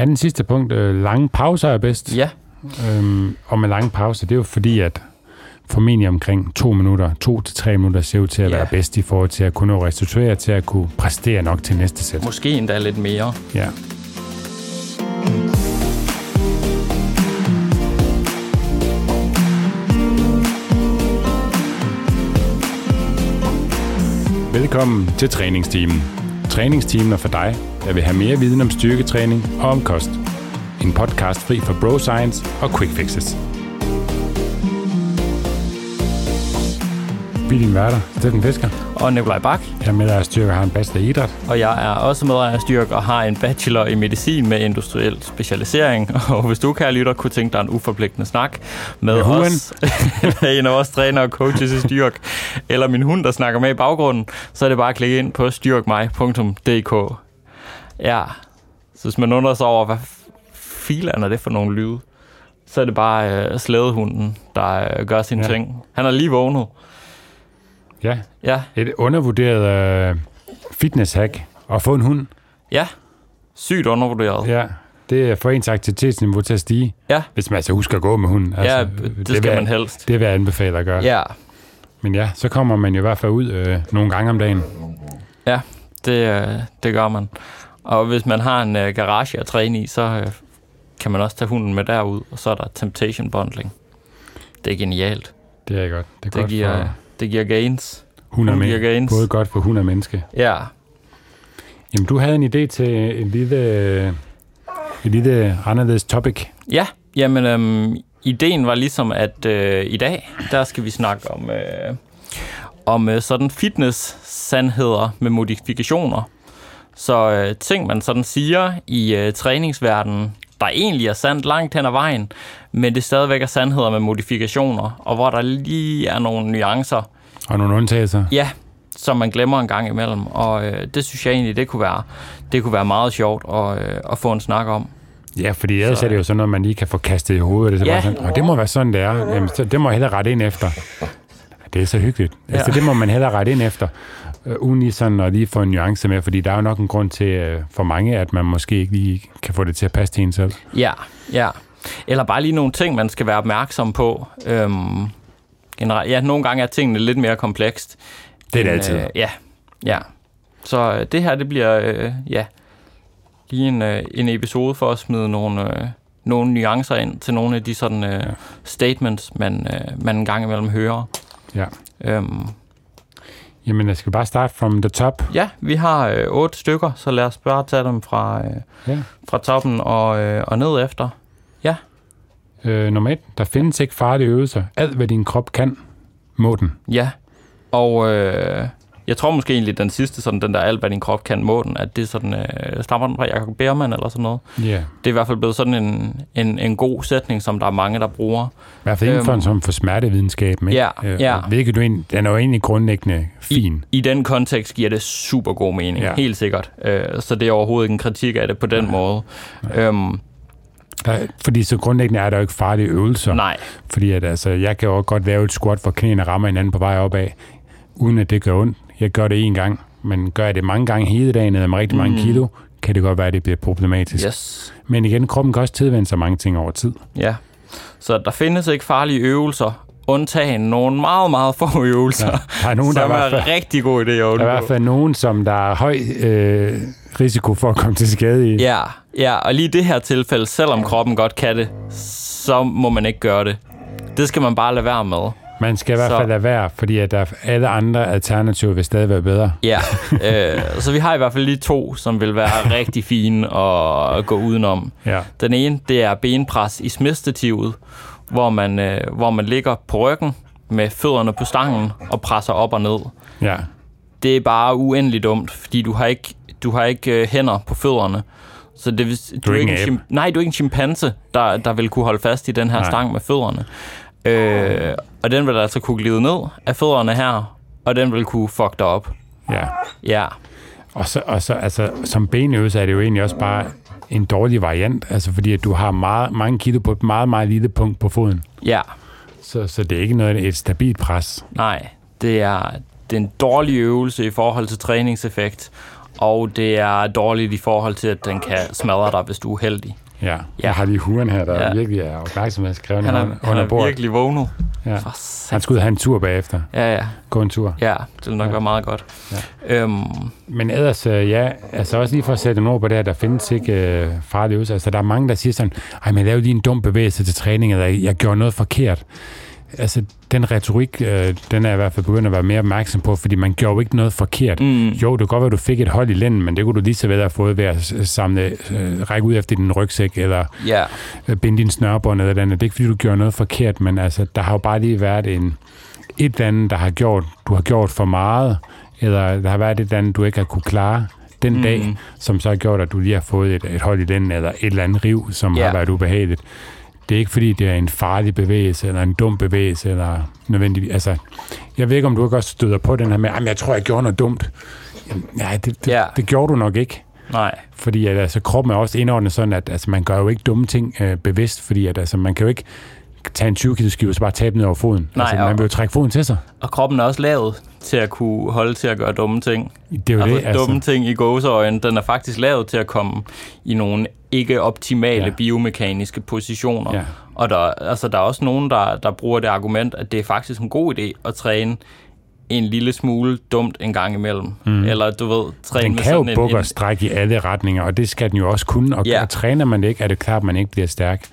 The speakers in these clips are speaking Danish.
er den sidste punkt, øh, lange pauser er bedst. Ja, Øhm, og med lange pauser, det er jo fordi, at formentlig omkring to minutter, to til tre minutter ser ud til at Ja. være bedst i forhold til at kunne restituere, til at kunne præstere nok til næste sæt. måske endda lidt mere. Ja. Velkommen til træningsteamen. Træningsteamen er for dig, der vil have mere viden om styrketræning og om kost. En podcast fri for bro science og quick fixes. Vi er dine værter, Steffen Fisker. Og Nikolaj Bak, Jeg er med dig at styrke og har en bachelor i idræt. og jeg er også medejer af Styrk og har en bachelor i medicin med industriel specialisering. Og hvis du, kære lytter, kunne tænke dig en uforpligtende snak med, Med os, eller en af vores trænere og coaches i Styrk, eller min hund, der snakker med i baggrunden, så er det bare at klikke ind på styrkmig.dk. Ja, så hvis man undrer sig over, hvad filan er det for nogle lyde, så er det bare øh, slædehunden, der øh, gør sine Ja. ja. ting. Han er lige vågnet. Ja, Ja, et undervurderet øh, fitness-hack at få en hund. ja. Sygt undervurderet. Ja, det er for ens aktivitetsniveau til at stige. Ja. Hvis man altså husker at gå med hunden. Altså, Ja, det skal vil, man helst. Det vil jeg anbefale at gøre. Ja, Men ja, så kommer man jo i hvert fald ud øh, nogle gange om dagen. det, øh, det gør man. Og hvis man har en øh, garage at træne i, så øh, kan man også tage hunden med derud, og så er der temptation bundling. Det er genialt. Det er godt. Det er Det godt giver, for det giver gains. hun giver menneske. gains. Både godt for hund og menneske. Ja, Jamen, du havde en idé til en lille, et lille anderledes topic. ja. Jamen, øhm, ideen var ligesom, at øh, i dag, der skal vi snakke om, øh, om øh, sådan fitness-sandheder med modifikationer. Så øh, ting, man sådan siger i øh, træningsverdenen, der egentlig er sandt langt hen ad vejen, men det stadigvæk er sandheder med modifikationer, og hvor der lige er nogle nuancer, Og nogle undtagelser. ja, som man glemmer en gang imellem. Og øh, det synes jeg egentlig, det kunne være, det kunne være meget sjovt at, øh, at få en snak om. Ja, fordi ellers Så, er det jo sådan noget, man lige kan få kastet i hovedet. Det, er Ja. bare sådan, og det må være sådan, det er. Jamen, så, det må jeg hellere rette ind efter. Det er så hyggeligt. Ja. Altså, det må man hellere rette ind efter, øh, lige sådan at lige få en nuance med, fordi der er jo nok en grund til øh, for mange, at man måske ikke lige kan få det til at passe til en selv. Ja, ja. Eller bare lige nogle ting, man skal være opmærksom på. Øhm, generelt, ja, nogle gange er tingene lidt mere komplekst. Det er det altid. Øh, ja, ja. Så øh, det her, det bliver, øh, ja, lige en, øh, en episode for at smide nogle, øh, nogle nuancer ind til nogle af de sådan øh, Ja. statements, man, øh, man en gang imellem hører. Ja. Øhm, Jamen, jeg skal bare starte from the top. ja, vi har øh, otte stykker, så lad os bare tage dem fra, øh, Ja. fra toppen og, øh, og ned efter. Øh, nummer et, der findes ikke farlige øvelser. Alt, hvad din krop kan, må den. Ja, og øh, jeg tror måske egentlig, den sidste, sådan den der alt, hvad din krop kan må den, at det er sådan, øh, stammer den fra Jacob Behrmann eller sådan noget. Yeah. Det er i hvert fald blevet sådan en, en, en god sætning, som der er mange, der bruger. I hvert fald inden for, Øhm. en som for smertevidenskab. Ikke? Ja, ja. Hvilket du egentlig, den er jo egentlig grundlæggende fin. I den kontekst giver det super god mening, ja. helt sikkert. Øh, så det er overhovedet ikke en kritik af det på den Nej. måde. Øhm, Der, fordi så grundlæggende er der jo ikke farlige øvelser. nej, Fordi at, altså, jeg kan jo godt lave et squat, hvor knæene rammer hinanden på vej opad, uden at det gør ondt. Jeg gør det én gang, men gør jeg det mange gange hele dagen, eller med rigtig mange Mm. kilo, kan det godt være, at det bliver problematisk. yes. Men igen, kroppen kan også tilvende sig mange ting over tid. Ja. Så der findes ikke farlige øvelser, undtagen nogle meget, meget få øvelser, Ja. Der er nogen, der, som er, i er fald, rigtig gode idé at der er i hvert fald nogen, som der er høj øh, risiko for at komme til skade i. Ja, ja, og lige i det her tilfælde, selvom kroppen godt kan det, så må man ikke gøre det. Det skal man bare lade være med. Man skal i hvert Så- fald lade være, fordi at der er alle andre alternativer vil stadig være bedre. Ja, øh, så vi har i hvert fald lige to, som vil være rigtig fine at gå udenom. Ja. Den ene, det er benpres i smidstativet, hvor man, øh, hvor man ligger på ryggen med fødderne på stangen og presser op og ned. ja. Det er bare uendeligt dumt, fordi du har ikke, du har ikke øh, hænder på fødderne. Så det, vil- du, er ikke en en chim- Nej, du er ikke en chimpanse, der, der vil kunne holde fast i den her Nej. stang med fødderne. Øh, og den vil altså kunne glide ned af fødderne her, og den vil kunne fuck dig op. ja. Ja, Og så, og så altså, som benøvelse er det jo egentlig også bare en dårlig variant, altså fordi at du har meget, mange kilo på et meget, meget lille punkt på foden. ja, Så, så det er ikke noget et stabilt pres. nej. Det er, det er en dårlig øvelse i forhold til træningseffekt. og det er dårligt i forhold til, at den kan smadre dig, hvis du er uheldig. Ja, ja. jeg har lige huren her, der ja. virkelig er opmærksomhedskrævende han er, under han er bordet. virkelig vågnet. Ja. Han skulle have en tur bagefter. Ja, ja. Gå en tur. Ja, det vil nok ja. være meget godt. Ja. Øhm. Men ellers, øh, ja, altså også lige for at sætte en ord på det her, der findes ikke uh, farlige øvelser. Altså, der er mange, der siger sådan, ej, men jeg lavede lige en dum bevægelse til træning, eller jeg gjorde noget forkert altså, den retorik, øh, den er i hvert fald begyndt at være mere opmærksom på, fordi man gjorde jo ikke noget forkert. Mm. Jo, det kan godt være, at du fik et hold i lænden, men det kunne du lige så vel have fået ved at samle, øh, række ud efter din rygsæk, eller yeah. øh, binde din snørbånd, eller andet. Det er ikke, fordi du gjorde noget forkert, men altså, der har jo bare lige været en, et eller andet, der har gjort, du har gjort for meget, eller der har været et eller andet, du ikke har kunne klare den mm. dag, som så har gjort, at du lige har fået et, et hold i lænden, eller et eller andet riv, som yeah. har været ubehageligt det er ikke fordi, det er en farlig bevægelse, eller en dum bevægelse, eller nødvendigvis. Altså, jeg ved ikke, om du ikke også støder på den her med, at jeg tror, jeg gjorde noget dumt. Nej, det, det, ja. det gjorde du nok ikke. Nej. Fordi at, altså, kroppen er også indordnet sådan, at altså, man gør jo ikke dumme ting øh, bevidst, fordi at, altså, man kan jo ikke tage en 20 kg skive og så bare tabe ned over foden. Nej, altså, man vil jo trække foden til sig. Og kroppen er også lavet til at kunne holde til at gøre dumme ting. Det er jo altså, det, altså. dumme ting i gåseøjne, den er faktisk lavet til at komme i nogle ikke optimale ja. biomekaniske positioner. Ja. Og der, altså, der er også nogen, der, der bruger det argument, at det er faktisk en god idé at træne en lille smule dumt en gang imellem. Mm. Eller du ved, træne Den med kan jo bukke og strække i alle retninger, og det skal den jo også kunne. Og, ja. og træner man det ikke, er det klart, at man ikke bliver stærk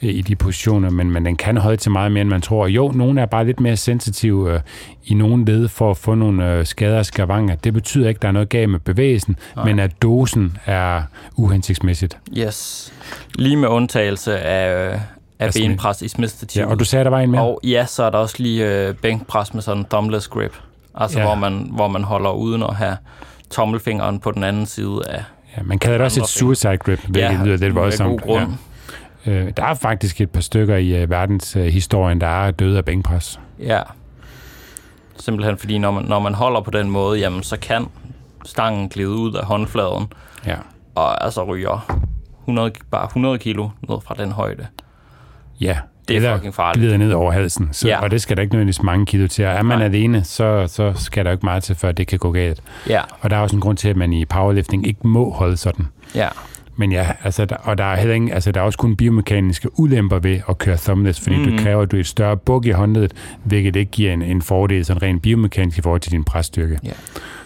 i de positioner, men, men den kan holde til meget mere, end man tror. Jo, nogle er bare lidt mere sensitive øh, i nogle led for at få nogle øh, skader og skavanker. Det betyder ikke, at der er noget galt med bevægelsen, Nej. men at dosen er uhensigtsmæssigt. Yes. Lige med undtagelse af, øh, af altså, benpres i smith Ja, og du sagde, der var en mere? Og ja, så er der også lige øh, bænkpres med sådan en thumbless grip. Altså, ja. hvor, man, hvor man holder uden at have tommelfingeren på den anden side af Ja, man kalder det også et suicide grip, hvilket ja, lyder lidt voldsomt. med god grund. Ja. Øh, der er faktisk et par stykker i uh, verdenshistorien, uh, der er døde af bænkpres. Ja. Simpelthen fordi, når man, når man holder på den måde, jamen, så kan stangen glide ud af håndfladen. Ja. Og altså ryger 100, bare 100 kilo ned fra den højde. Ja, det er eller fucking farligt. glider ned over halsen. Så, Ja. Og det skal der ikke nødvendigvis mange kilo til. Og er man Nej. alene, så, så skal der ikke meget til, før det kan gå galt. Ja, Og der er også en grund til, at man i powerlifting ikke må holde sådan. ja, Men ja, altså, der, og der er heller ingen, altså, der er også kun biomekaniske ulemper ved at køre thumbless, fordi mm. Mhm. det kræver, at du er et større buk i håndledet, hvilket ikke giver en, en fordel sådan rent biomekanisk i forhold til din presstyrke. Ja.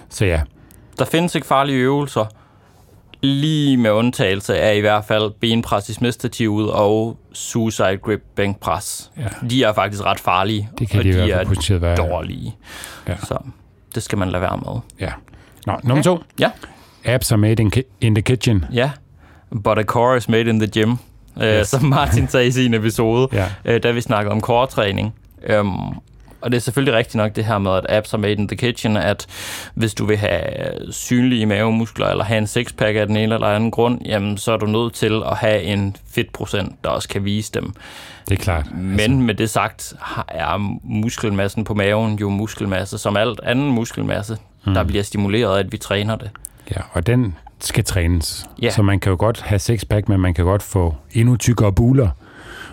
Så ja, Der findes ikke farlige øvelser, lige med undtagelse af i hvert fald benpres i smidstativet og suicide grip bænkpres. Ja. De er faktisk ret farlige, det kan og de de er være. dårlige. Ja. Så det skal man lade være med. Ja. Nå, nummer to. Ja. Apps are made in, ki- in the kitchen. Ja, but a core is made in the gym, yes. øh, som Martin sagde i sin episode, Ja. øh, da vi snakkede om core-træning. Øhm, og det er selvfølgelig rigtigt nok det her med, at apps are made in the kitchen, at hvis du vil have synlige mavemuskler, eller have en sixpack af den ene eller anden grund, jamen så er du nødt til at have en fedtprocent, der også kan vise dem. Det er klart. Men altså, med det sagt, er muskelmassen på maven jo muskelmasse, som alt anden muskelmasse, mm. der bliver stimuleret af, at vi træner det. Ja, og den skal trænes. Ja. Så man kan jo godt have sixpack, men man kan godt få endnu tykkere buler.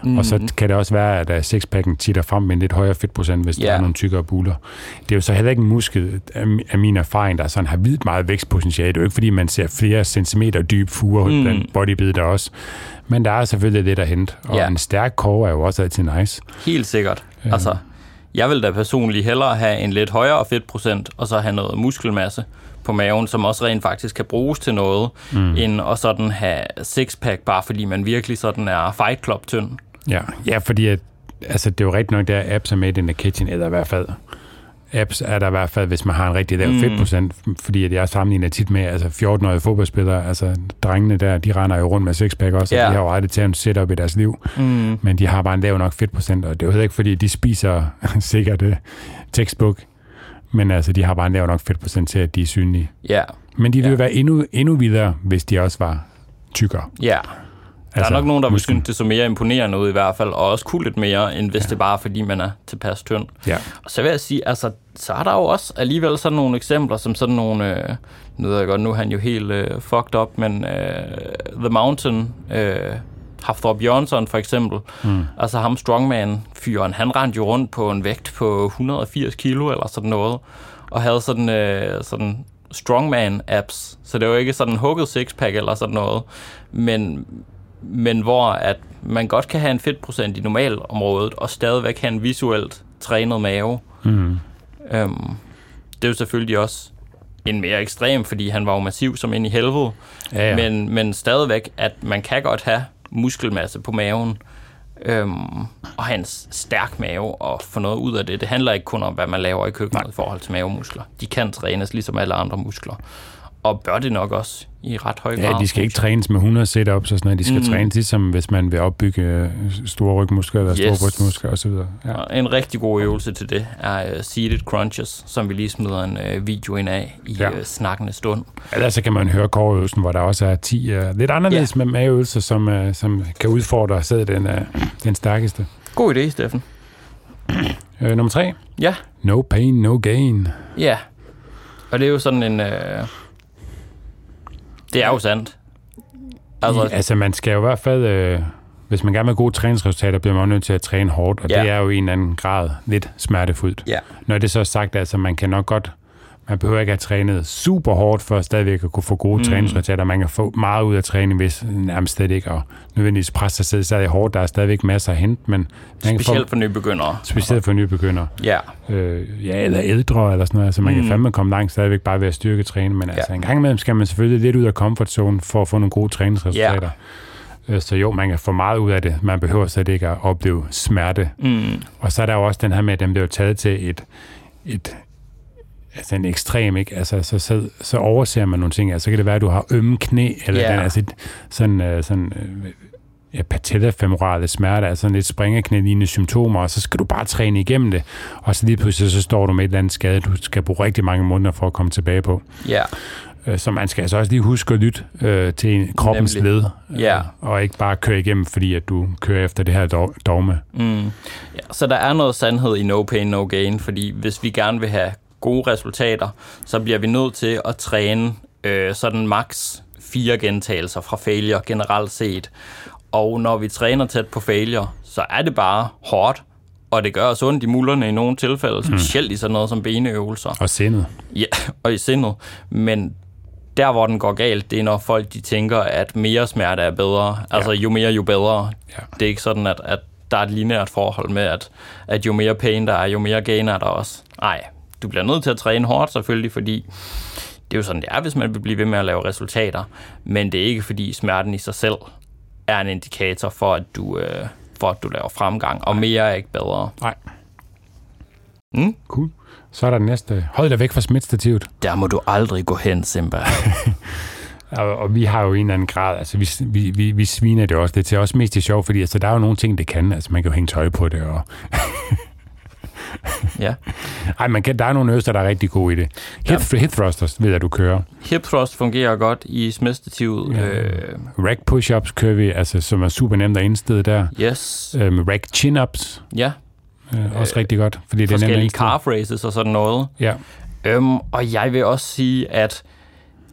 Mm. Og så kan det også være, at sixpacken titter frem med en lidt højere fedtprocent, hvis Ja. der er nogle tykkere buler. Det er jo så heller ikke en muskel, af mi- af min erfaring, der sådan har vildt meget vækstpotentiale. Det er jo ikke, fordi man ser flere centimeter dyb fuger Mm. blandt bodybuilder også. Men der er selvfølgelig lidt at hente. Og Ja. en stærk core er jo også altid nice. Helt sikkert. Ja. Altså, jeg vil da personligt hellere have en lidt højere fedtprocent, og så have noget muskelmasse på maven, som også rent faktisk kan bruges til noget, mm. end at sådan have sixpack, bare fordi man virkelig sådan er fight club tynd. Ja, ja fordi at, altså, det er jo rigtigt nok, der apps er made in the kitchen, eller i hvert fald apps er der i hvert fald, hvis man har en rigtig lav Mm. fedtprocent, fordi at jeg sammenligner tit med altså 14-årige fodboldspillere, altså drengene der, de render jo rundt med sixpack også, Ja. og de har jo aldrig taget en setup i deres liv, Mm. men de har bare en lav nok fedtprocent, og det er jo heller ikke, fordi de spiser sikkert uh, textbook, men altså, de har bare en lav nok fedtprocent til, at de er synlige. Ja, Men de ville Ja. være endnu, endnu vildere, hvis de også var tykkere. ja. Der Altså, er nok nogen, der vil synes, det så mere imponerende ud i hvert fald, og også kunne lidt mere, end hvis ja. det bare er, fordi man er tilpas tynd. Ja. Og så vil jeg sige, altså, så er der jo også alligevel sådan nogle eksempler, som sådan nogle, øh, nu ved jeg godt, nu er han jo helt øh, fucked up, men øh, The Mountain, øh, Hafthor Jørgensen for eksempel, mm. altså ham strongman-fyren, han rendte jo rundt på en vægt på 180 kilo eller sådan noget, og havde sådan, øh, sådan strongman-apps, så det jo ikke sådan en hugget sixpack eller sådan noget, men, men hvor at man godt kan have en fedtprocent i normalområdet, og stadigvæk have en visuelt trænet mave. Mm. Øhm, det er jo selvfølgelig også en mere ekstrem, fordi han var jo massiv som ind i helvede, Ja, ja. men, men stadigvæk, at man kan godt have muskelmasse på maven, øhm, og have en s- stærk mave og få noget ud af det. Det handler ikke kun om, hvad man laver i køkkenet i forhold til mavemuskler. De kan trænes ligesom alle andre muskler, og bør det nok også i ret høj grad. Ja, de skal ikke trænes med 100 sit-ups og sådan noget. De skal Mm. trænes ligesom, hvis man vil opbygge øh, store rygmuskler eller store Yes. brystmuskler osv. Ja. Og En rigtig god øvelse til det er uh, seated crunches, som vi lige smider en uh, video ind af i Ja. uh, snakkende stund. Ellers så kan man høre koreøvelsen, hvor der også er 10 uh, lidt anderledes ja. med maveøvelser, som, uh, som kan udfordre sidde den, uh, den stærkeste. God idé, Steffen. Uh, nummer 3. Ja. No pain, no gain. Ja. Og det er jo sådan en... Uh, det er jo sandt. Altså, I, altså man skal jo i hvert fald, øh, hvis man gerne vil have gode træningsresultater, bliver man nødt til at træne hårdt, og ja. det er jo i en eller anden grad lidt smertefuldt. Ja. Når det så er sagt, altså man kan nok godt, man behøver ikke have trænet super hårdt for stadigvæk at kunne få gode Mm. træningsresultater. Man kan få meget ud af træning, hvis nærmest slet ikke, og nødvendigvis presse sig selv stadig hårdt. Der er stadigvæk masser at hente, men man kan specielt få, for nybegyndere. specielt for nybegyndere. Ja. Øh, ja, eller ældre, eller sådan noget. Altså man Mm. kan fandme komme langt stadigvæk bare ved at styrke træne, men Ja. altså en gang imellem skal man selvfølgelig lidt ud af comfort zone for at få nogle gode træningsresultater. Øh, Så jo, man kan få meget ud af det. Man behøver slet ikke at opleve smerte. Mm. Og så er der jo også den her med, at dem bliver taget til et, et altså en ekstrem, ikke? Altså, så, så, så overser man nogle ting. Altså, så kan det være, at du har ømme knæ, eller yeah. den, altså, sådan, øh, sådan øh, ja, patellafemorale smerte, altså sådan lidt springeknæ-lignende symptomer, og så skal du bare træne igennem det, og så lige pludselig så står du med et eller andet skade, du skal bruge rigtig mange måneder for at komme tilbage på. Ja. Øh, Så man skal altså også lige huske at lytte øh, til en- kroppens Nemlig. led, øh, Ja. og ikke bare køre igennem, fordi at du kører efter det her dog- dogme. Mm. ja. Så der er noget sandhed i no pain, no gain, fordi hvis vi gerne vil have gode resultater, så bliver vi nødt til at træne øh, sådan max fire gentagelser fra failure generelt set. Og når vi træner tæt på failure, så er det bare hårdt, og det gør os ondt i mullerne i nogle tilfælde, specielt i sådan noget som beneøvelser. Og sindet. Ja, og i sindet. Men der, hvor den går galt, det er, når folk de tænker, at mere smerte er bedre. Altså, jo mere, jo bedre. Ja. Det er ikke sådan, at, at der er et lineært forhold med, at, at jo mere pain der er, jo mere gain er der også. Nej, du bliver nødt til at træne hårdt selvfølgelig, fordi det er jo sådan, det er, hvis man vil blive ved med at lave resultater. Men det er ikke, fordi smerten i sig selv er en indikator for, at du, øh, for, at du laver fremgang. Og mere er ikke bedre. Nej. Mm? Cool. Så er der den næste. Hold dig væk fra smitstativet. Der må du aldrig gå hen, Simba. Og, og vi har jo en eller anden grad, altså vi, vi, vi, vi sviner det også lidt til, også mest det sjovt, fordi altså, der er jo nogle ting, det kan, altså man kan jo hænge tøj på det, og ja. ej, man kan, der er nogle øvelser, der er rigtig gode i det. Hip, ja. hip thrusters ved jeg, du kører. Hip thrust fungerer godt i smestativet. Ja. Øh, Rack push-ups kører vi, altså, som er super nemt at indstede der. yes. Øhm, rack chin-ups, Ja. øh, også rigtig godt, fordi det er nemt at calf raises og sådan noget. Ja, Øhm, og jeg vil også sige, at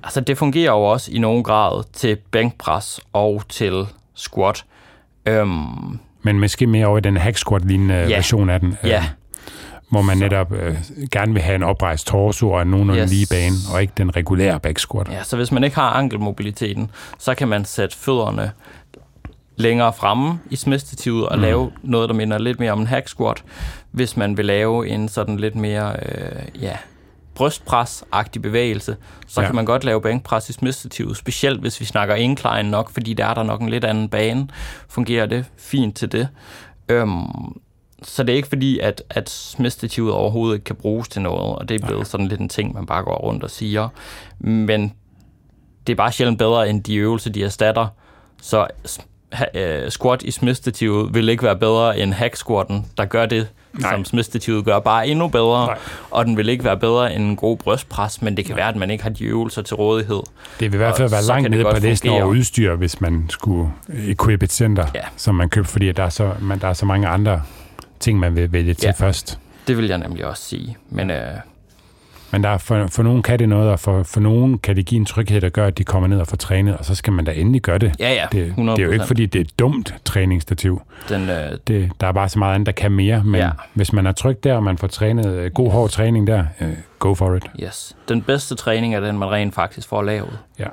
altså, det fungerer jo også i nogen grad til bænkpres og til squat. Øhm, men måske mere over i den hack squat-lignende Ja. version af den. ja, hvor man netop øh, gerne vil have en oprejst torso og en nogenlunde Yes. lige bane, og ikke den regulære back squat. ja, så hvis man ikke har ankelmobiliteten, så kan man sætte fødderne længere fremme i smestativet og mm. lave noget, der minder lidt mere om en hack squat, hvis man vil lave en sådan lidt mere øh, ja, brystpres-agtig bevægelse, så ja. Kan man godt lave bænkpres i smestativet, specielt hvis vi snakker incline nok, fordi der er der nok en lidt anden bane, fungerer det fint til det. Øhm, så det er ikke fordi, at, at smestativet overhovedet ikke kan bruges til noget, og det er blevet sådan lidt en ting, man bare går rundt og siger. Men det er bare sjældent bedre end de øvelser, de erstatter. Så øh, squat i smestativet vil ikke være bedre end hack der gør det, Nej. Nej. som smestativet gør, bare endnu bedre. Nej. Og den vil ikke være bedre end en god brystpres, men det kan være, at man ikke har de øvelser til rådighed. Det vil i hvert fald være langt nede på listen over udstyr, hvis man skulle equip et center, Ja. som man køber, fordi der er, så, man, der er så mange andre ting, man vil vælge til Ja. først. Det vil jeg nemlig også sige. Men øh, Men der er for, for nogen kan det noget, og for, for nogen kan det give en tryghed, der gør, at de kommer ned og får trænet, og så skal man da endelig gøre det. Ja, ja, Det, 100%. det er jo ikke, fordi det er et dumt træningsstativ. Den, øh, Det, der er bare så meget andet, der kan mere, men Ja. hvis man er tryg der, og man får trænet øh, god, hård træning der, øh, go for it. yes. den bedste træning er den, man rent faktisk får lavet. Ja.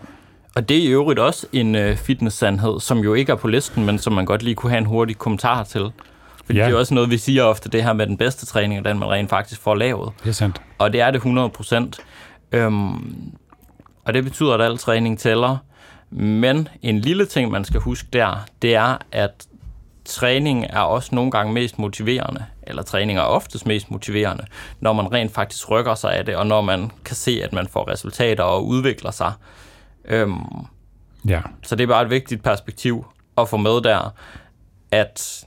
Og det er i øvrigt også en øh, fitness-sandhed, som jo ikke er på listen, men som man godt lige kunne have en hurtig kommentar til. Fordi Ja. det er også noget, vi siger ofte, det her med den bedste træning, er den, man rent faktisk får lavet. Det er sandt. Og det er det 100 procent. Øhm, og det betyder, at al træning tæller. Men en lille ting, man skal huske der, det er, at træning er også nogle gange mest motiverende, eller træning er oftest mest motiverende, når man rent faktisk rykker sig af det, og når man kan se, at man får resultater og udvikler sig. Øhm, Ja. så det er bare et vigtigt perspektiv at få med der, at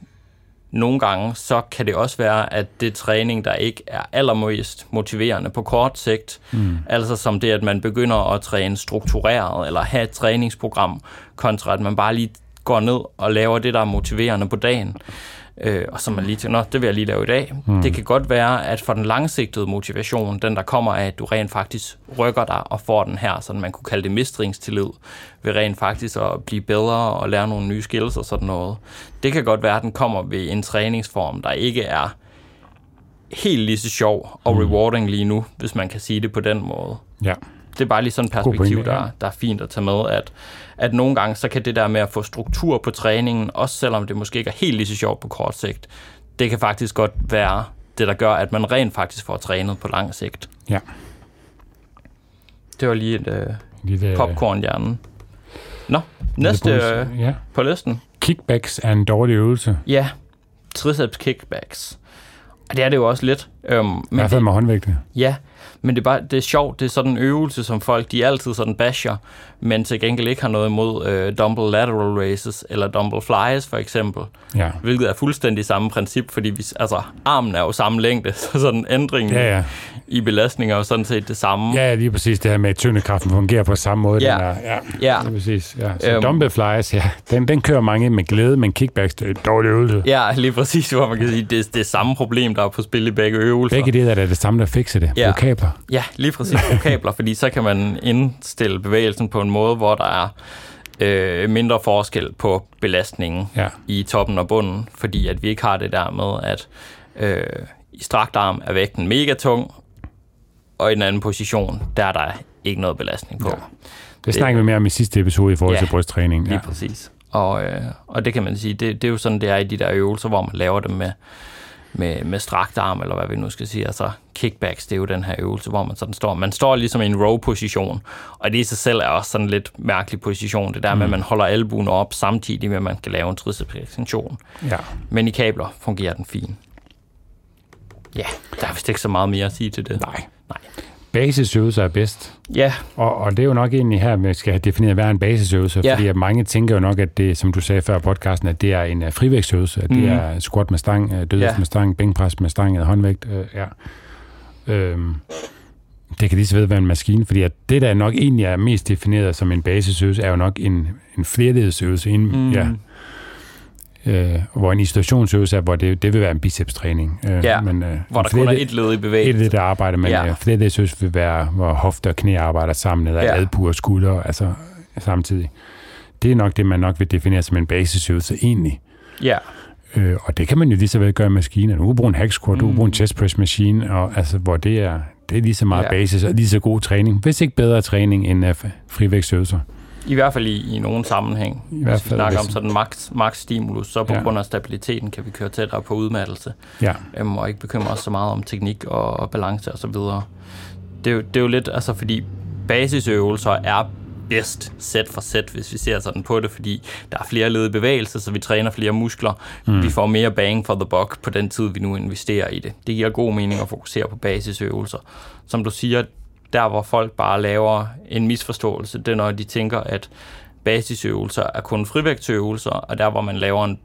nogle gange, så kan det også være, at det træning, der ikke er allermest motiverende på kort sigt, mm. altså som det, at man begynder at træne struktureret, eller have et træningsprogram, kontra at man bare lige går ned og laver det, der er motiverende på dagen, øh, og så man lige tænker, Nå, det vil jeg lige lave i dag. Mm. Det kan godt være, at for den langsigtede motivation, den der kommer af, at du rent faktisk rykker dig og får den her, sådan man kunne kalde det mestringstillid, ved rent faktisk at blive bedre og lære nogle nye skills og sådan noget. Det kan godt være, at den kommer ved en træningsform, der ikke er helt lige så sjov og rewarding lige nu, hvis man kan sige det på den måde Ja. Det er bare lige sådan et perspektiv, ja. der, der er fint at tage med, at, at nogle gange, så kan det der med at få struktur på træningen, også selvom det måske ikke er helt lige så sjovt på kort sigt, det kan faktisk godt være det, der gør, at man rent faktisk får trænet på lang sigt. Ja. Det var lige et øh, Lille, popcorn-hjernen. Nå, næste øh. Ja. på listen. Kickbacks er en dårlig øvelse. Ja, triceps kickbacks. Og det er det jo også lidt. Øhm, I men hvert fald med håndvægte. Ja, men det er, bare, det er sjovt. Det er sådan en øvelse, som folk de altid sådan basher, men til gengæld ikke har noget imod øh, dumbbell lateral raises eller dumbbell flies for eksempel. Ja. Hvilket er fuldstændig samme princip, fordi vi, altså, armen er jo samme længde, så sådan ændringen Ja, ja. i belastning er jo sådan set det samme. Ja, lige præcis det her med, at tyngdekraften fungerer på samme måde. Ja. Den er, ja, Ja. det er præcis. Ja. Så Øhm. dumbbell flies, ja, den, den kører mange med glæde, men kickbacks, det er en dårlig øvelse. Ja, lige præcis, hvor man kan sige, det, det er samme problem, der er på spil i begge øvelser. Begge dele er det samme, der fikser det. Ja. Ja. Kabler. Ja, lige præcis vokabler, fordi så kan man indstille bevægelsen på en måde, hvor der er øh, mindre forskel på belastningen Ja. i toppen og bunden, fordi at vi ikke har det der med, at øh, i strakt arm er vægten mega tung, og i den anden position, der er der ikke noget belastning på. Ja. Det snakker vi mere om i sidste episode i forhold Ja, til brysttræning. Lige Ja. præcis. Og, øh, og det kan man sige, det, det er jo sådan, det er i de der øvelser, hvor man laver dem med, med, med strakt arm, eller hvad vi nu skal sige. Altså kickbacks, det er jo den her øvelse, hvor man sådan står. Man står ligesom i en row-position, og det i sig selv er også sådan en lidt mærkelig position. Det der med, at man holder albuen op, samtidig med, at man kan lave en triceps-ekstension. ja. Men i kabler fungerer den fint. Ja, der er vist ikke så meget mere at sige til det. Nej. Nej. Basisøvelser er bedst. Ja, Og, og det er jo nok egentlig her, vi skal have defineret, hvad er en basisøvelse. Ja. Fordi at mange tænker jo nok, at det, som du sagde før podcasten, at det er en uh, frivægtsøvelse. At Mhm. det er squat med stang, uh, dødløft Ja. med stang, bænkpres med stang eller håndvægt. Uh, ja. øhm, det kan lige så ved være en maskine, fordi at det, der nok egentlig er mest defineret som en basisøvelse, er jo nok en, en flerledsøvelse. En, Mm. ja, øh, hvor en isolationsøvelse er, hvor det, det vil være en bicepstræning. Øh, Ja, men, øh, hvor der kun er et led i et bevægelsen. lidt arbejde, men Ja. ja. flerledsøvelse vil være, hvor hofter og knæ arbejder sammen, eller Ja. albuer og skuldre, altså samtidig. Det er nok det, man nok vil definere som en basisøvelse egentlig. Ja, Øh, og det kan man jo lige så vel gøre i maskiner. Du kan bruge en hack squat, mm. du kan bruge en chest press machine, og, altså, hvor det er, det er lige så meget ja. basis og lige så god træning. Hvis ikke bedre træning end uh, frivægtsøvelser. I hvert fald i, i nogen sammenhæng. I hvert Hvis vi fald, snakker om sådan max, max stimulus, så på ja. Grund af stabiliteten kan vi køre tættere på udmattelse, Ja, øhm, og ikke bekymre os så meget om teknik og, og balance og så videre. Det er, jo, det er jo lidt, altså fordi basisøvelser er bedst sæt for sæt, hvis vi ser sådan på det, fordi der er flere led i bevægelse, så vi træner flere muskler. Mm. Vi får mere bang for the buck på den tid, vi nu investerer i det. Det giver god mening at fokusere på basisøvelser. Som du siger, der hvor folk bare laver en misforståelse, det er når de tænker, at basisøvelser er kun frivægtsøvelser, og der hvor man laver en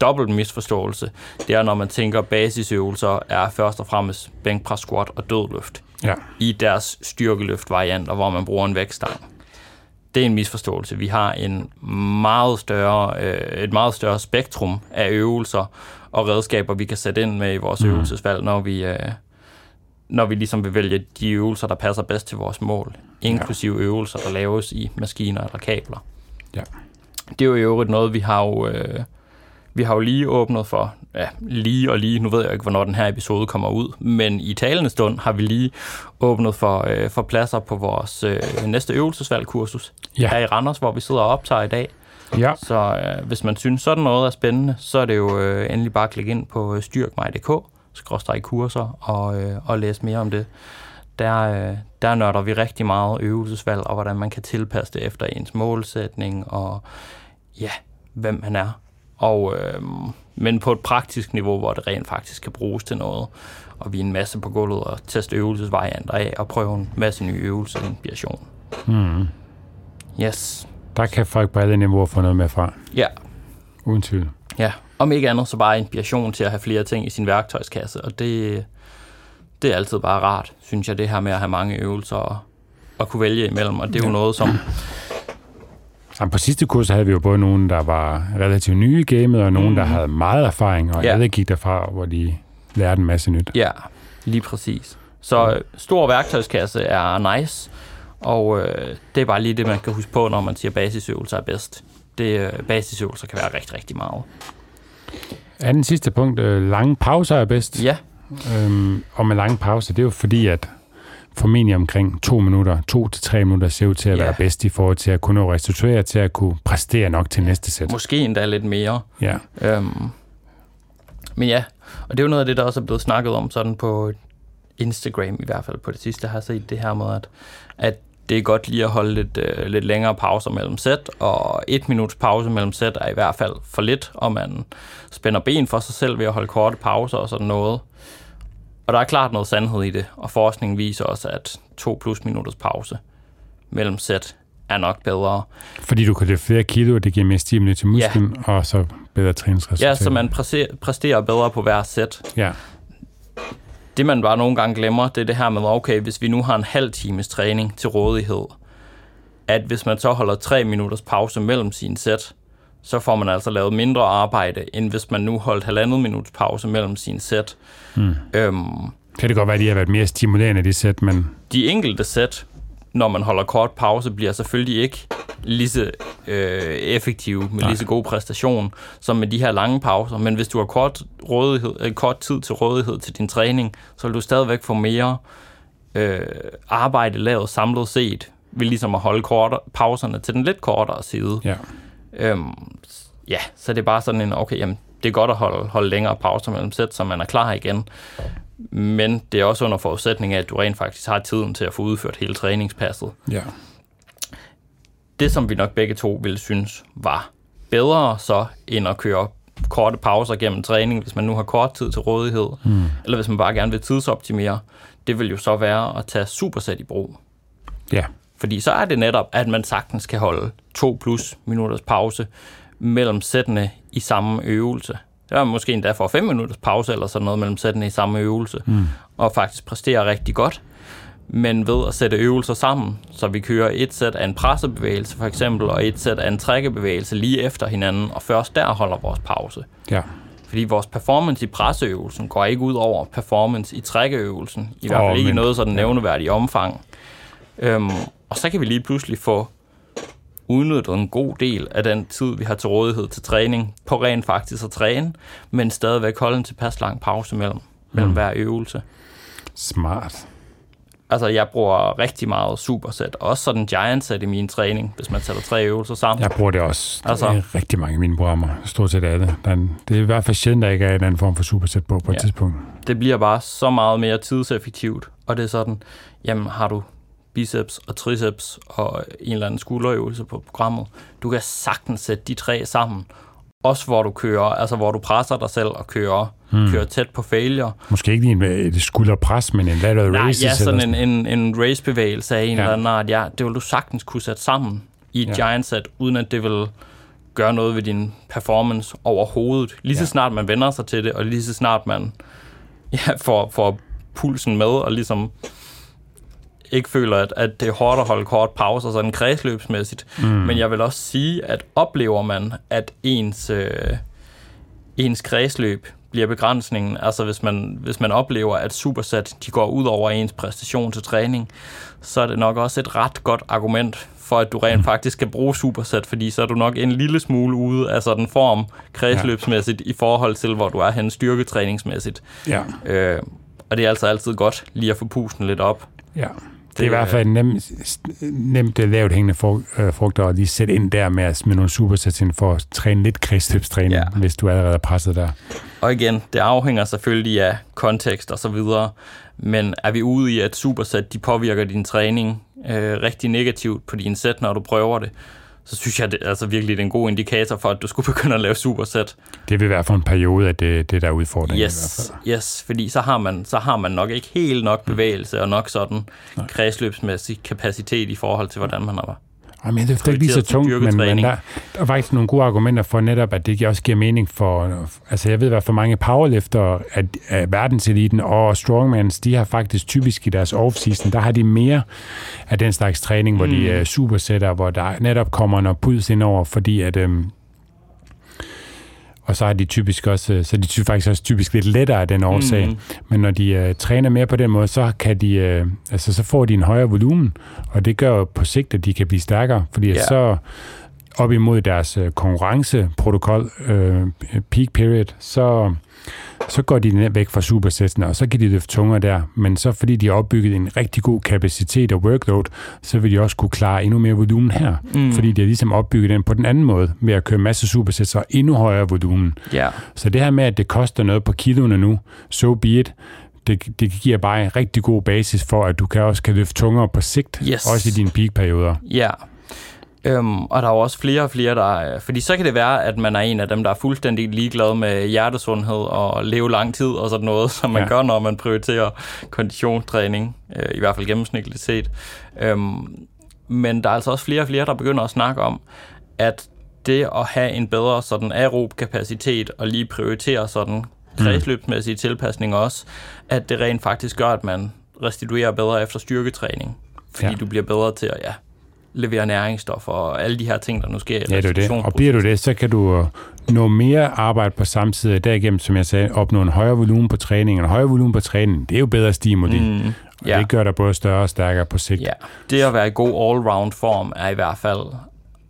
dobbelt misforståelse, det er når man tænker, basisøvelser er først og fremmest bænkpres, squat og dødløft ja, i deres styrkeløft-varianter, hvor man bruger en vægtstang. Det er en misforståelse. Vi har en meget større, øh, et meget større spektrum af øvelser og redskaber, vi kan sætte ind med i vores mm. øvelsesvalg, når vi, øh, når vi ligesom vil vælge de øvelser, der passer bedst til vores mål, inklusive ja. øvelser, der laves i maskiner eller kabler. Ja. Det er jo i øvrigt noget, vi har jo, øh, vi har jo lige åbnet for, ja, lige og lige, nu ved jeg ikke, hvornår den her episode kommer ud, men i talende stund har vi lige åbnet for, øh, for pladser på vores øh, næste øvelsesvalgkursus Ja. her i Randers, hvor vi sidder og optager i dag. Ja, Så øh, hvis man synes, sådan noget er spændende, så er det jo øh, endelig bare at klikke ind på øh, skråstrej kurser, og, øh, og læse mere om det. Der, øh, der nørder vi rigtig meget øvelsesvalg, og hvordan man kan tilpasse det efter ens målsætning, og ja, hvem man er. Og, øh, men på et praktisk niveau, hvor det rent faktisk kan bruges til noget. Og vi er en masse på gulvet og teste øvelsesvarianter af, og prøve en masse nye øvelser i inspiration. mm. Yes. der kan folk på alle niveauer få noget med fra. Ja, Uden tvivl. Ja, om ikke andet, så bare inspiration til at have flere ting i sin værktøjskasse, og det, det er altid bare rart, synes jeg, det her med at have mange øvelser og, og kunne vælge imellem, og det er jo Ja. noget, som, Jamen, på sidste kurs havde vi jo både nogen, der var relativt nye i gamet, og nogen, mm. der havde meget erfaring, og Ja. ja. alle gik derfra, hvor de lærte en masse nyt. ja, lige præcis. Så øh, stor værktøjskasse er nice, og øh, det er bare lige det, man kan huske på, når man siger, at basisøvelser er bedst. Det, øh, basisøvelser kan være rigtig, rigtig meget. Anden sidste punkt, øh, lange pauser er bedst. Ja, Øhm, og med lange pauser, det er jo fordi, at formentlig omkring to minutter, to til tre minutter, ser ud til at Ja. være bedst i forhold til at kunne restituere, til at kunne præstere nok til næste sæt. måske endda lidt mere. Ja, Øhm, men ja, og det er jo noget af det, der også er blevet snakket om sådan på Instagram i hvert fald på det sidste, har set det her med, at, at det er godt lige at holde lidt, øh, lidt længere pauser mellem sæt, og et minuts pause mellem sæt er i hvert fald for lidt, og man spænder ben for sig selv ved at holde korte pauser og sådan noget. Og der er klart noget sandhed i det, og forskningen viser også, at to plus minutters pause mellem sæt er nok bedre. fordi du kan løfte flere kilo, og det giver mere stimuli til musklen, ja. og så bedre træningsresultater. Ja, så man præsterer bedre på hver sæt. Ja, Det man bare nogle gange glemmer, det er det her med, okay, hvis vi nu har en halv times træning til rådighed, at hvis man så holder tre minutters pause mellem sine sæt, så får man altså lavet mindre arbejde, end hvis man nu holdt halvandet minuts pause mellem sine sæt. Hmm. Øhm, kan det godt være, at de har været mere stimulerende, de sæt, men de enkelte sæt, når man holder kort pause, bliver selvfølgelig ikke lige så øh, effektive med Nej. lige så god præstation som med de her lange pauser. Men hvis du har kort, rådighed, øh, kort tid til rådighed til din træning, så vil du stadigvæk få mere øh, arbejde lavet samlet set ved ligesom at holde kortere, pauserne til den lidt kortere side. ja. Øhm, ja, så det er bare sådan en, okay, jamen, det er godt at holde, holde længere pauser mellem sæt, så man er klar igen. Men det er også under forudsætning af, at du rent faktisk har tiden til at få udført hele træningspasset. ja. Det, som vi nok begge to ville synes var bedre så, end at køre korte pauser gennem træning, hvis man nu har kort tid til rådighed, Mm. eller hvis man bare gerne vil tidsoptimere, det vil jo så være at tage supersæt i brug. Ja, Fordi så er det netop, at man sagtens kan holde to plus minutters pause mellem sættene i samme øvelse. Det er måske endda for 5 minutters pause eller sådan noget mellem sættene i samme øvelse, mm. og faktisk præstere rigtig godt. Men ved at sætte øvelser sammen, så vi kører et sæt af en pressebevægelse for eksempel, og et sæt af en trækkebevægelse lige efter hinanden, og først der holder vores pause. ja. Fordi vores performance i presseøvelsen går ikke ud over performance i trækkeøvelsen. I hvert fald ikke i men- noget sådan nævneværdigt omfang. Øhm, og så kan vi lige pludselig få udnyttet en god del af den tid, vi har til rådighed til træning, på rent faktisk at træne, men stadigvæk holde en tilpas lang pause mellem, mellem Mm. hver øvelse. Smart. Altså, jeg bruger rigtig meget supersæt, også sådan giant set i min træning, hvis man sætter tre øvelser sammen. Jeg bruger det også. Altså- det er rigtig mange af mine programmer. Stort set alle. Der er, en- det er i hvert fald sjældent, der ikke er en anden form for supersæt på på et Ja. tidspunkt. det bliver bare så meget mere tidseffektivt, og det er sådan, jamen har du biceps og triceps og en eller anden skulderøvelse på programmet, du kan sagtens sætte de tre sammen, også hvor du kører, altså hvor du presser dig selv og kører, Hmm. kører tæt på failure. Måske ikke lige en, et skulderpres, men en lateral Nej, raises. ja, sådan en, en, en racebevægelse af en Ja. eller anden art, ja, det vil du sagtens kunne sætte sammen i et Ja. giant set, uden at det vil gøre noget ved din performance overhovedet. Lige så Ja. snart man vender sig til det, og lige så snart man ja, får, får pulsen med, og ligesom ikke føler, at, at det er hårdt at holde kort pauser, sådan kredsløbsmæssigt. Mm. Men jeg vil også sige, at oplever man, at ens, øh, ens kredsløb bliver begrænsningen. Altså hvis man, hvis man oplever, at supersat de går ud over ens præstation til træning, så er det nok også et ret godt argument for, at du rent mm. faktisk kan bruge supersat, fordi så er du nok en lille smule ude af sådan form kredsløbsmæssigt ja. i forhold til, hvor du er hen styrketræningsmæssigt. Ja. Øh, og det er altså altid godt lige at få pusten lidt op. Ja. Det er i hvert fald nemt, nemt lavt hængende frugter at lige sætte ind der med at smide nogle supersats ind for at træne lidt kredsløbstræning, ja. hvis du allerede er presset der. Og igen, det afhænger selvfølgelig af kontekst og så videre, men er vi ude i, at supersat de påvirker din træning øh, rigtig negativt på din sæt, når du prøver det, så synes jeg, det er altså virkelig det er en god indikator for, at du skulle begynde at lave supersæt. Det vil være for en periode, at det, det der er udfordringen yes, i hvert fald. Yes, fordi så har, man, så har man nok ikke helt nok bevægelse og nok sådan Nej. kredsløbsmæssig kapacitet i forhold til, hvordan man har Jamen, det er ikke lige så tungt, men, men der, der er faktisk nogle gode argumenter for netop, at det også giver mening for... Altså, jeg ved, hvad for mange powerlifter af, af verdenseliten og strongmans, de har faktisk typisk i deres off-season, der har de mere af den slags træning, hvor mm. de er supersætter, hvor der netop kommer noget puls ind over, fordi at... Øhm, og så er de typisk også, øh, så er de faktisk også typisk lidt lettere af den årsag. Mm. Men når de uh, træner mere på den måde, så kan de, uh, altså så får de en højere volumen, og det gør på sigt, at de kan blive stærkere, fordi yeah. så op imod deres uh, konkurrenceprotokol, uh, peak period, så så går de væk fra supersættene, og så kan de løfte tungere der. Men så fordi de har opbygget en rigtig god kapacitet og workload, så vil de også kunne klare endnu mere volumen her. Mm. Fordi de har ligesom opbygget den på den anden måde, med at køre masse supersæt, og endnu højere volumen. Yeah. Så det her med, at det koster noget på kiloene nu, so be it, det, det giver bare en rigtig god basis for, at du kan også kan løfte tungere på sigt, yes. også i dine peakperioder. Ja, Øhm, og der er jo også flere og flere, der... Fordi så kan det være, at man er en af dem, der er fuldstændig ligeglad med hjertesundhed og leve lang tid og sådan noget, som man ja. gør, når man prioriterer konditionstræning, øh, i hvert fald gennemsnitligt set. Øhm, men der er altså også flere og flere, der begynder at snakke om, at det at have en bedre sådan aerob kapacitet og lige prioritere sådan mm. kredsløbsmæssige tilpasninger også, at det rent faktisk gør, at man restituerer bedre efter styrketræning. Fordi ja. du bliver bedre til at ja, levere næringsstoffer og alle de her ting, der nu sker Ja, det er det. Og bliver du det, så kan du øh, nå mere arbejde på samme tid. Derigennem, som jeg sagde, opnå en højere volumen på træning. En højere volumen på træning, det er jo bedre stimuli. Mm, og ja. det gør dig både større og stærkere på sigt. Ja. Det at være i god all-round form er i hvert fald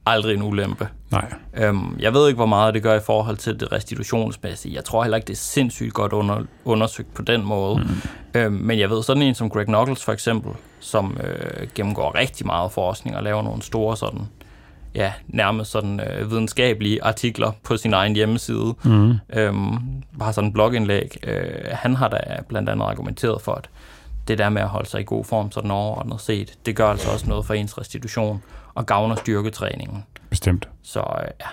aldrig en ulempe. Nej. Øhm, jeg ved ikke, hvor meget det gør i forhold til det restitutionsmæssige. Jeg tror heller ikke, det er sindssygt godt under, undersøgt på den måde. Mm. Øhm, men jeg ved, sådan en som Greg Knuckles for eksempel, som øh, gennemgår rigtig meget forskning og laver nogle store sådan, ja, nærmest sådan øh, videnskabelige artikler på sin egen hjemmeside. Mm. Øhm, har sådan en blogindlæg. Øh, han har da blandt andet argumenteret for, at det der med at holde sig i god form sådan overordnet set, det gør altså også noget for ens restitution og gavner styrketræningen. Bestemt. Så øh, ja,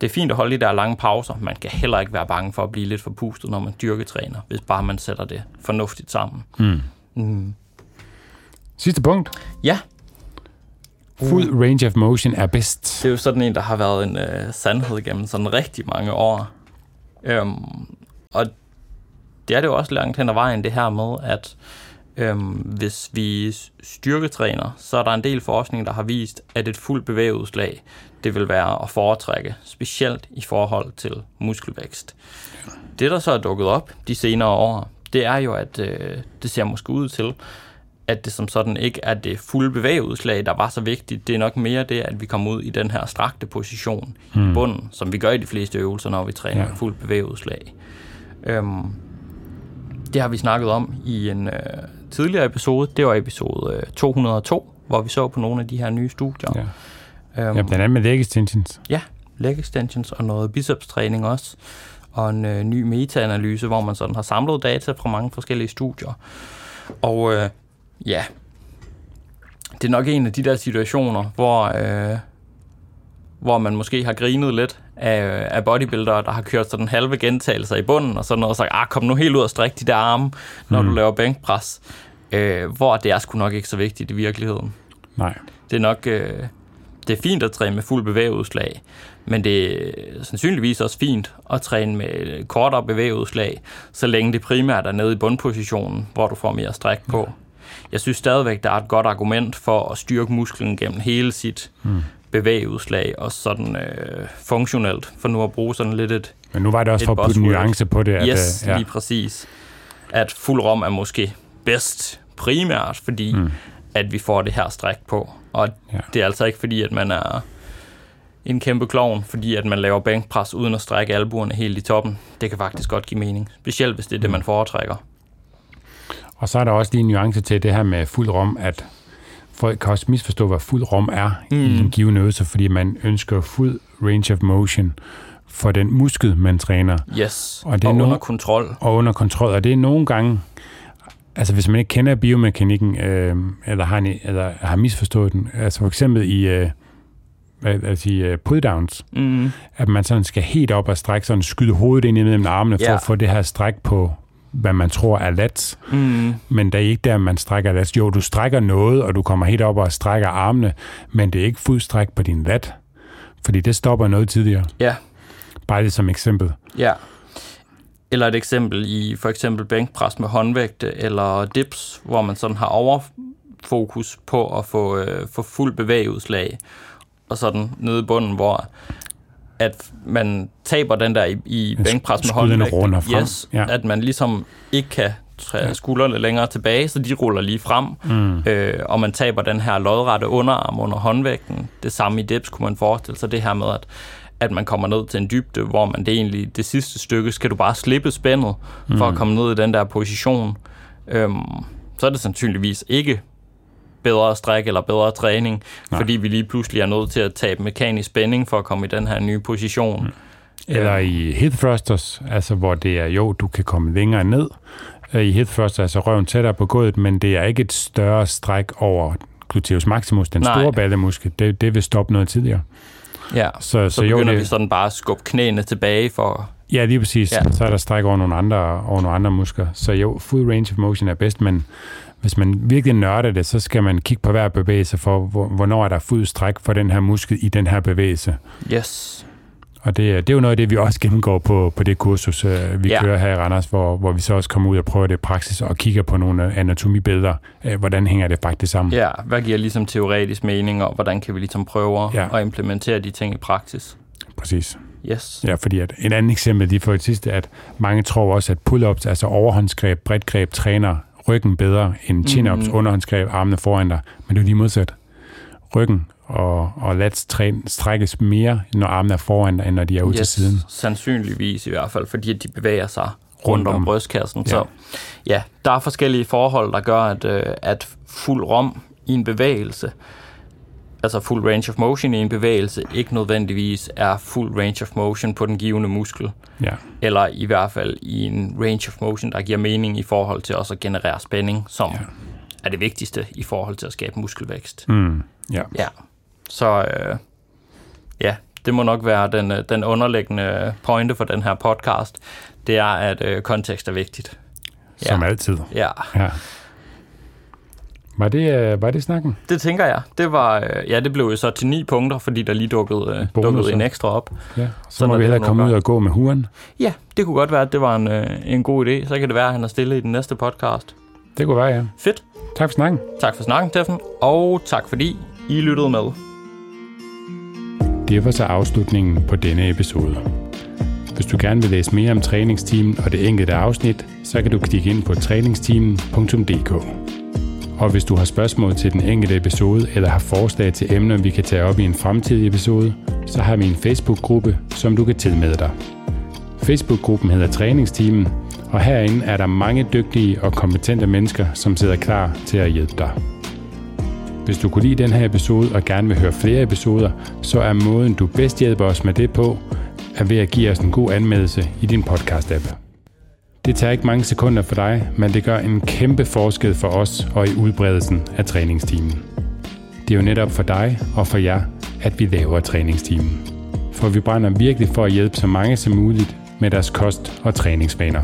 det er fint at holde de der lange pauser. Man kan heller ikke være bange for at blive lidt forpustet, når man dyrketræner, hvis bare man sætter det fornuftigt sammen. Mm. Mm. Sidste punkt. Ja. Full uh. range of motion er bedst. Det er jo sådan en, der har været en uh, sandhed gennem sådan rigtig mange år. Um, og det er det jo også langt hen ad vejen, det her med, at Øhm, hvis vi styrketræner, så er der en del forskning, der har vist, at et fuldt bevægeudslag, det vil være at foretrække, specielt i forhold til muskelvækst. Det, der så er dukket op de senere år, det er jo, at øh, det ser måske ud til, at det som sådan ikke er det fulde bevægeudslag, der var så vigtigt. Det er nok mere det, at vi kommer ud i den her strakte position hmm. i bunden, som vi gør i de fleste øvelser, når vi træner ja. fuldt bevægeudslag. Øhm, det har vi snakket om i en øh, tidligere episode. Det var episode øh, 202, hvor vi så på nogle af de her nye studier. Ja, øhm, ja blandt andet med leg extensions. Ja, leg extensions og noget bicepstræning også. Og en øh, ny meta-analyse, hvor man sådan har samlet data fra mange forskellige studier. Og øh, ja, det er nok en af de der situationer, hvor, øh, hvor man måske har grinet lidt af, af bodybuildere, der har kørt sådan halve gentagelser i bunden, og sådan noget, og sagt, ah, kom nu helt ud og stræk de der arme, når mm. du laver bænkpres. Øh, hvor det er sgu nok ikke så vigtigt i virkeligheden. Nej. Det er nok... Øh, det er fint at træne med fuld bevægeudslag, men det er sandsynligvis også fint at træne med kortere bevægeudslag, så længe det primært er nede i bundpositionen, hvor du får mere stræk på. Jeg synes stadigvæk, der er et godt argument for at styrke musklen gennem hele sit mm bevægeudslag, og sådan øh, funktionelt, for nu at bruge sådan lidt et Men nu var det også for at putte nuance på det. At, yes, øh, ja. lige præcis. At fuld rom er måske bedst primært, fordi mm. at vi får det her stræk på. Og Ja. ja. det er altså ikke fordi, at man er en kæmpe klovn, fordi at man laver bænkpres uden at strække albuerne helt i toppen. Det kan faktisk godt give mening. Specielt hvis det er det, man foretrækker. Og så er der også lige en nuance til det her med fuld rom, at folk kan også misforstå, hvad fuld rom er mm. i en given øvelse, fordi man ønsker fuld range of motion for den muskel, man træner, Yes, Og det er og no- under kontrol. og under kontrol. Og det er nogle gange, altså hvis man ikke kender biomekanikken, øh, eller, har en, eller har misforstået den, altså for eksempel i, øh, hvad, altså i øh, pull-downs, Mm. at man sådan skal helt op og strække, sådan skyde hovedet ind imellem armene, for Ja. at få det her stræk på, hvad man tror er lats. Mm. Men det er ikke der, man strækker lats. Jo, du strækker noget, og du kommer helt op og strækker armene, men det er ikke fuld stræk på din lat, fordi det stopper noget tidligere. Ja, Bare det som eksempel. ja. Eller et eksempel i for eksempel bænkpres med håndvægte eller dips, hvor man sådan har overfokus på at få, øh, få fuld bevægeudslag, og sådan nede i bunden, hvor at man taber den der i, i bænkpres med frem. Yes, Ja. at man ligesom ikke kan træde skuldrene længere tilbage, så de ruller lige frem, Mm. øh, og man taber den her lodrette underarm under håndvægten. Det samme i dips kunne man forestille sig, det her med, at, at man kommer ned til en dybde, hvor man det egentlig, det sidste stykke, skal du bare slippe spændet, for Mm. at komme ned i den der position. Øhm, så er det sandsynligvis ikke bedre stræk eller bedre træning, Nej. Fordi vi lige pludselig er nødt til at tabe mekanisk spænding for at komme i den her nye position. Mm. Eller i hip thrusters, altså hvor det er, jo, du kan komme længere ned øh, i hip thrusters, altså røven tættere på gulvet, men det er ikke et større stræk over gluteus maximus, den Nej. store ballemuskel. Det, det vil stoppe noget tidligere. Ja. Så, så, Så så jo, begynder det, vi sådan bare at skubbe knæene tilbage for... Ja, lige præcis. Ja. Så er der stræk over nogle, andre, over nogle andre muskler. Så jo, full range of motion er bedst, men hvis man virkelig nørder det, så skal man kigge på hver bevægelse for, hvor- hvornår er der fuld stræk for den her muskel i den her bevægelse. Yes. Og det, er- det er jo noget af det, vi også gennemgår på, på det kursus, øh, vi ja. Kører her i Randers, hvor, hvor vi så også kommer ud og prøver det i praksis og kigger på nogle anatomibilleder. Hvordan hænger det faktisk sammen? Ja, hvad giver ligesom teoretisk mening, og hvordan kan vi ligesom prøve Ja. at implementere de ting i praksis? Præcis. Yes. Ja, fordi at et andet eksempel lige for det sidste, at mange tror også, at pull-ups, altså overhåndsgreb, bredt greb, træner ryggen bedre end chin-ups, mm. Mhm. underhåndsgreb, armene foran dig. Men det er lige modsat. Ryggen og, og lats træn, strækkes mere, når armene er foran dig, end når de er ude til siden. sandsynligvis i hvert fald, fordi de bevæger sig rundt, om. om brystkassen. Ja. Så ja, der er forskellige forhold, der gør, at, øh, at fuld rom i en bevægelse, altså fuld range of motion i en bevægelse, ikke nødvendigvis er fuld range of motion på den givende muskel. Ja. Eller i hvert fald i en range of motion, der giver mening i forhold til også at generere spænding, som Ja. er det vigtigste i forhold til at skabe muskelvækst. Mm. ja. Ja, så øh, ja, det må nok være den, øh, den underliggende pointe for den her podcast. Det er, at øh, kontekst er vigtigt. Som Ja. altid. Ja, Ja. Var det, øh, var det snakken? det tænker jeg. Det var, øh, ja, det blev jo så til ni punkter, fordi der lige dukkede, øh, Bonusser. dukkede en ekstra op. Ja. Så må vi hellere nogle komme ud og gå med huren. Ja, det kunne godt være, at det var en, en god idé. Så kan det være, at han er stille i den næste podcast. Det kunne være, ja. Fedt. Tak for snakken. Tak for snakken, Steffen. Og tak fordi I lyttede med. Det var så afslutningen på denne episode. Hvis du gerne vil læse mere om træningsteamen og det enkelte afsnit, så kan du klikke ind på træningsteamen.dk. Og hvis du har spørgsmål til den enkelte episode eller har forslag til emner, vi kan tage op i en fremtidig episode, så har vi en Facebook-gruppe, som du kan tilmelde dig. Facebook-gruppen hedder Træningsteamen, og herinde er der mange dygtige og kompetente mennesker, som sidder klar til at hjælpe dig. Hvis du kunne lide den her episode og gerne vil høre flere episoder, så er måden, du bedst hjælper os med det på, er ved at give os en god anmeldelse i din podcast-app. Det tager ikke mange sekunder for dig, men det gør en kæmpe forskel for os og i udbredelsen af træningstimen. Det er jo netop for dig og for jer, at vi laver træningstimen. For vi brænder virkelig for at hjælpe så mange som muligt med deres kost- og træningsvaner.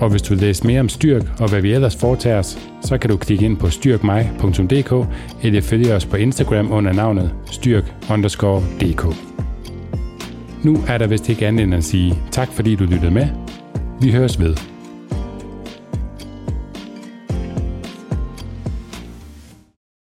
Og hvis du vil læse mere om Styrk og hvad vi ellers foretager os, så kan du klikke ind på styrkmej.dk eller følge os på Instagram under navnet styrk_dk. Nu er der vist ikke andet end at sige tak fordi du lyttede med. Vi høres ved.